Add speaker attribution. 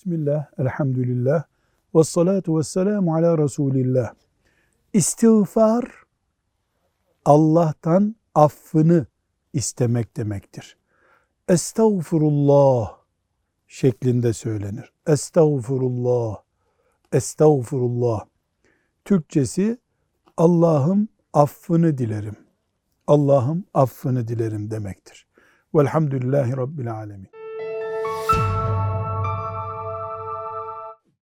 Speaker 1: Bismillah, elhamdülillah, ve salatu ve selamu ala Resulillah. İstiğfar, Allah'tan affını istemek demektir. Estağfurullah şeklinde söylenir. Estağfurullah, estağfurullah. Türkçesi Allah'ım affını dilerim. Allah'ım affını dilerim demektir. Velhamdülillahi Rabbil Alemin.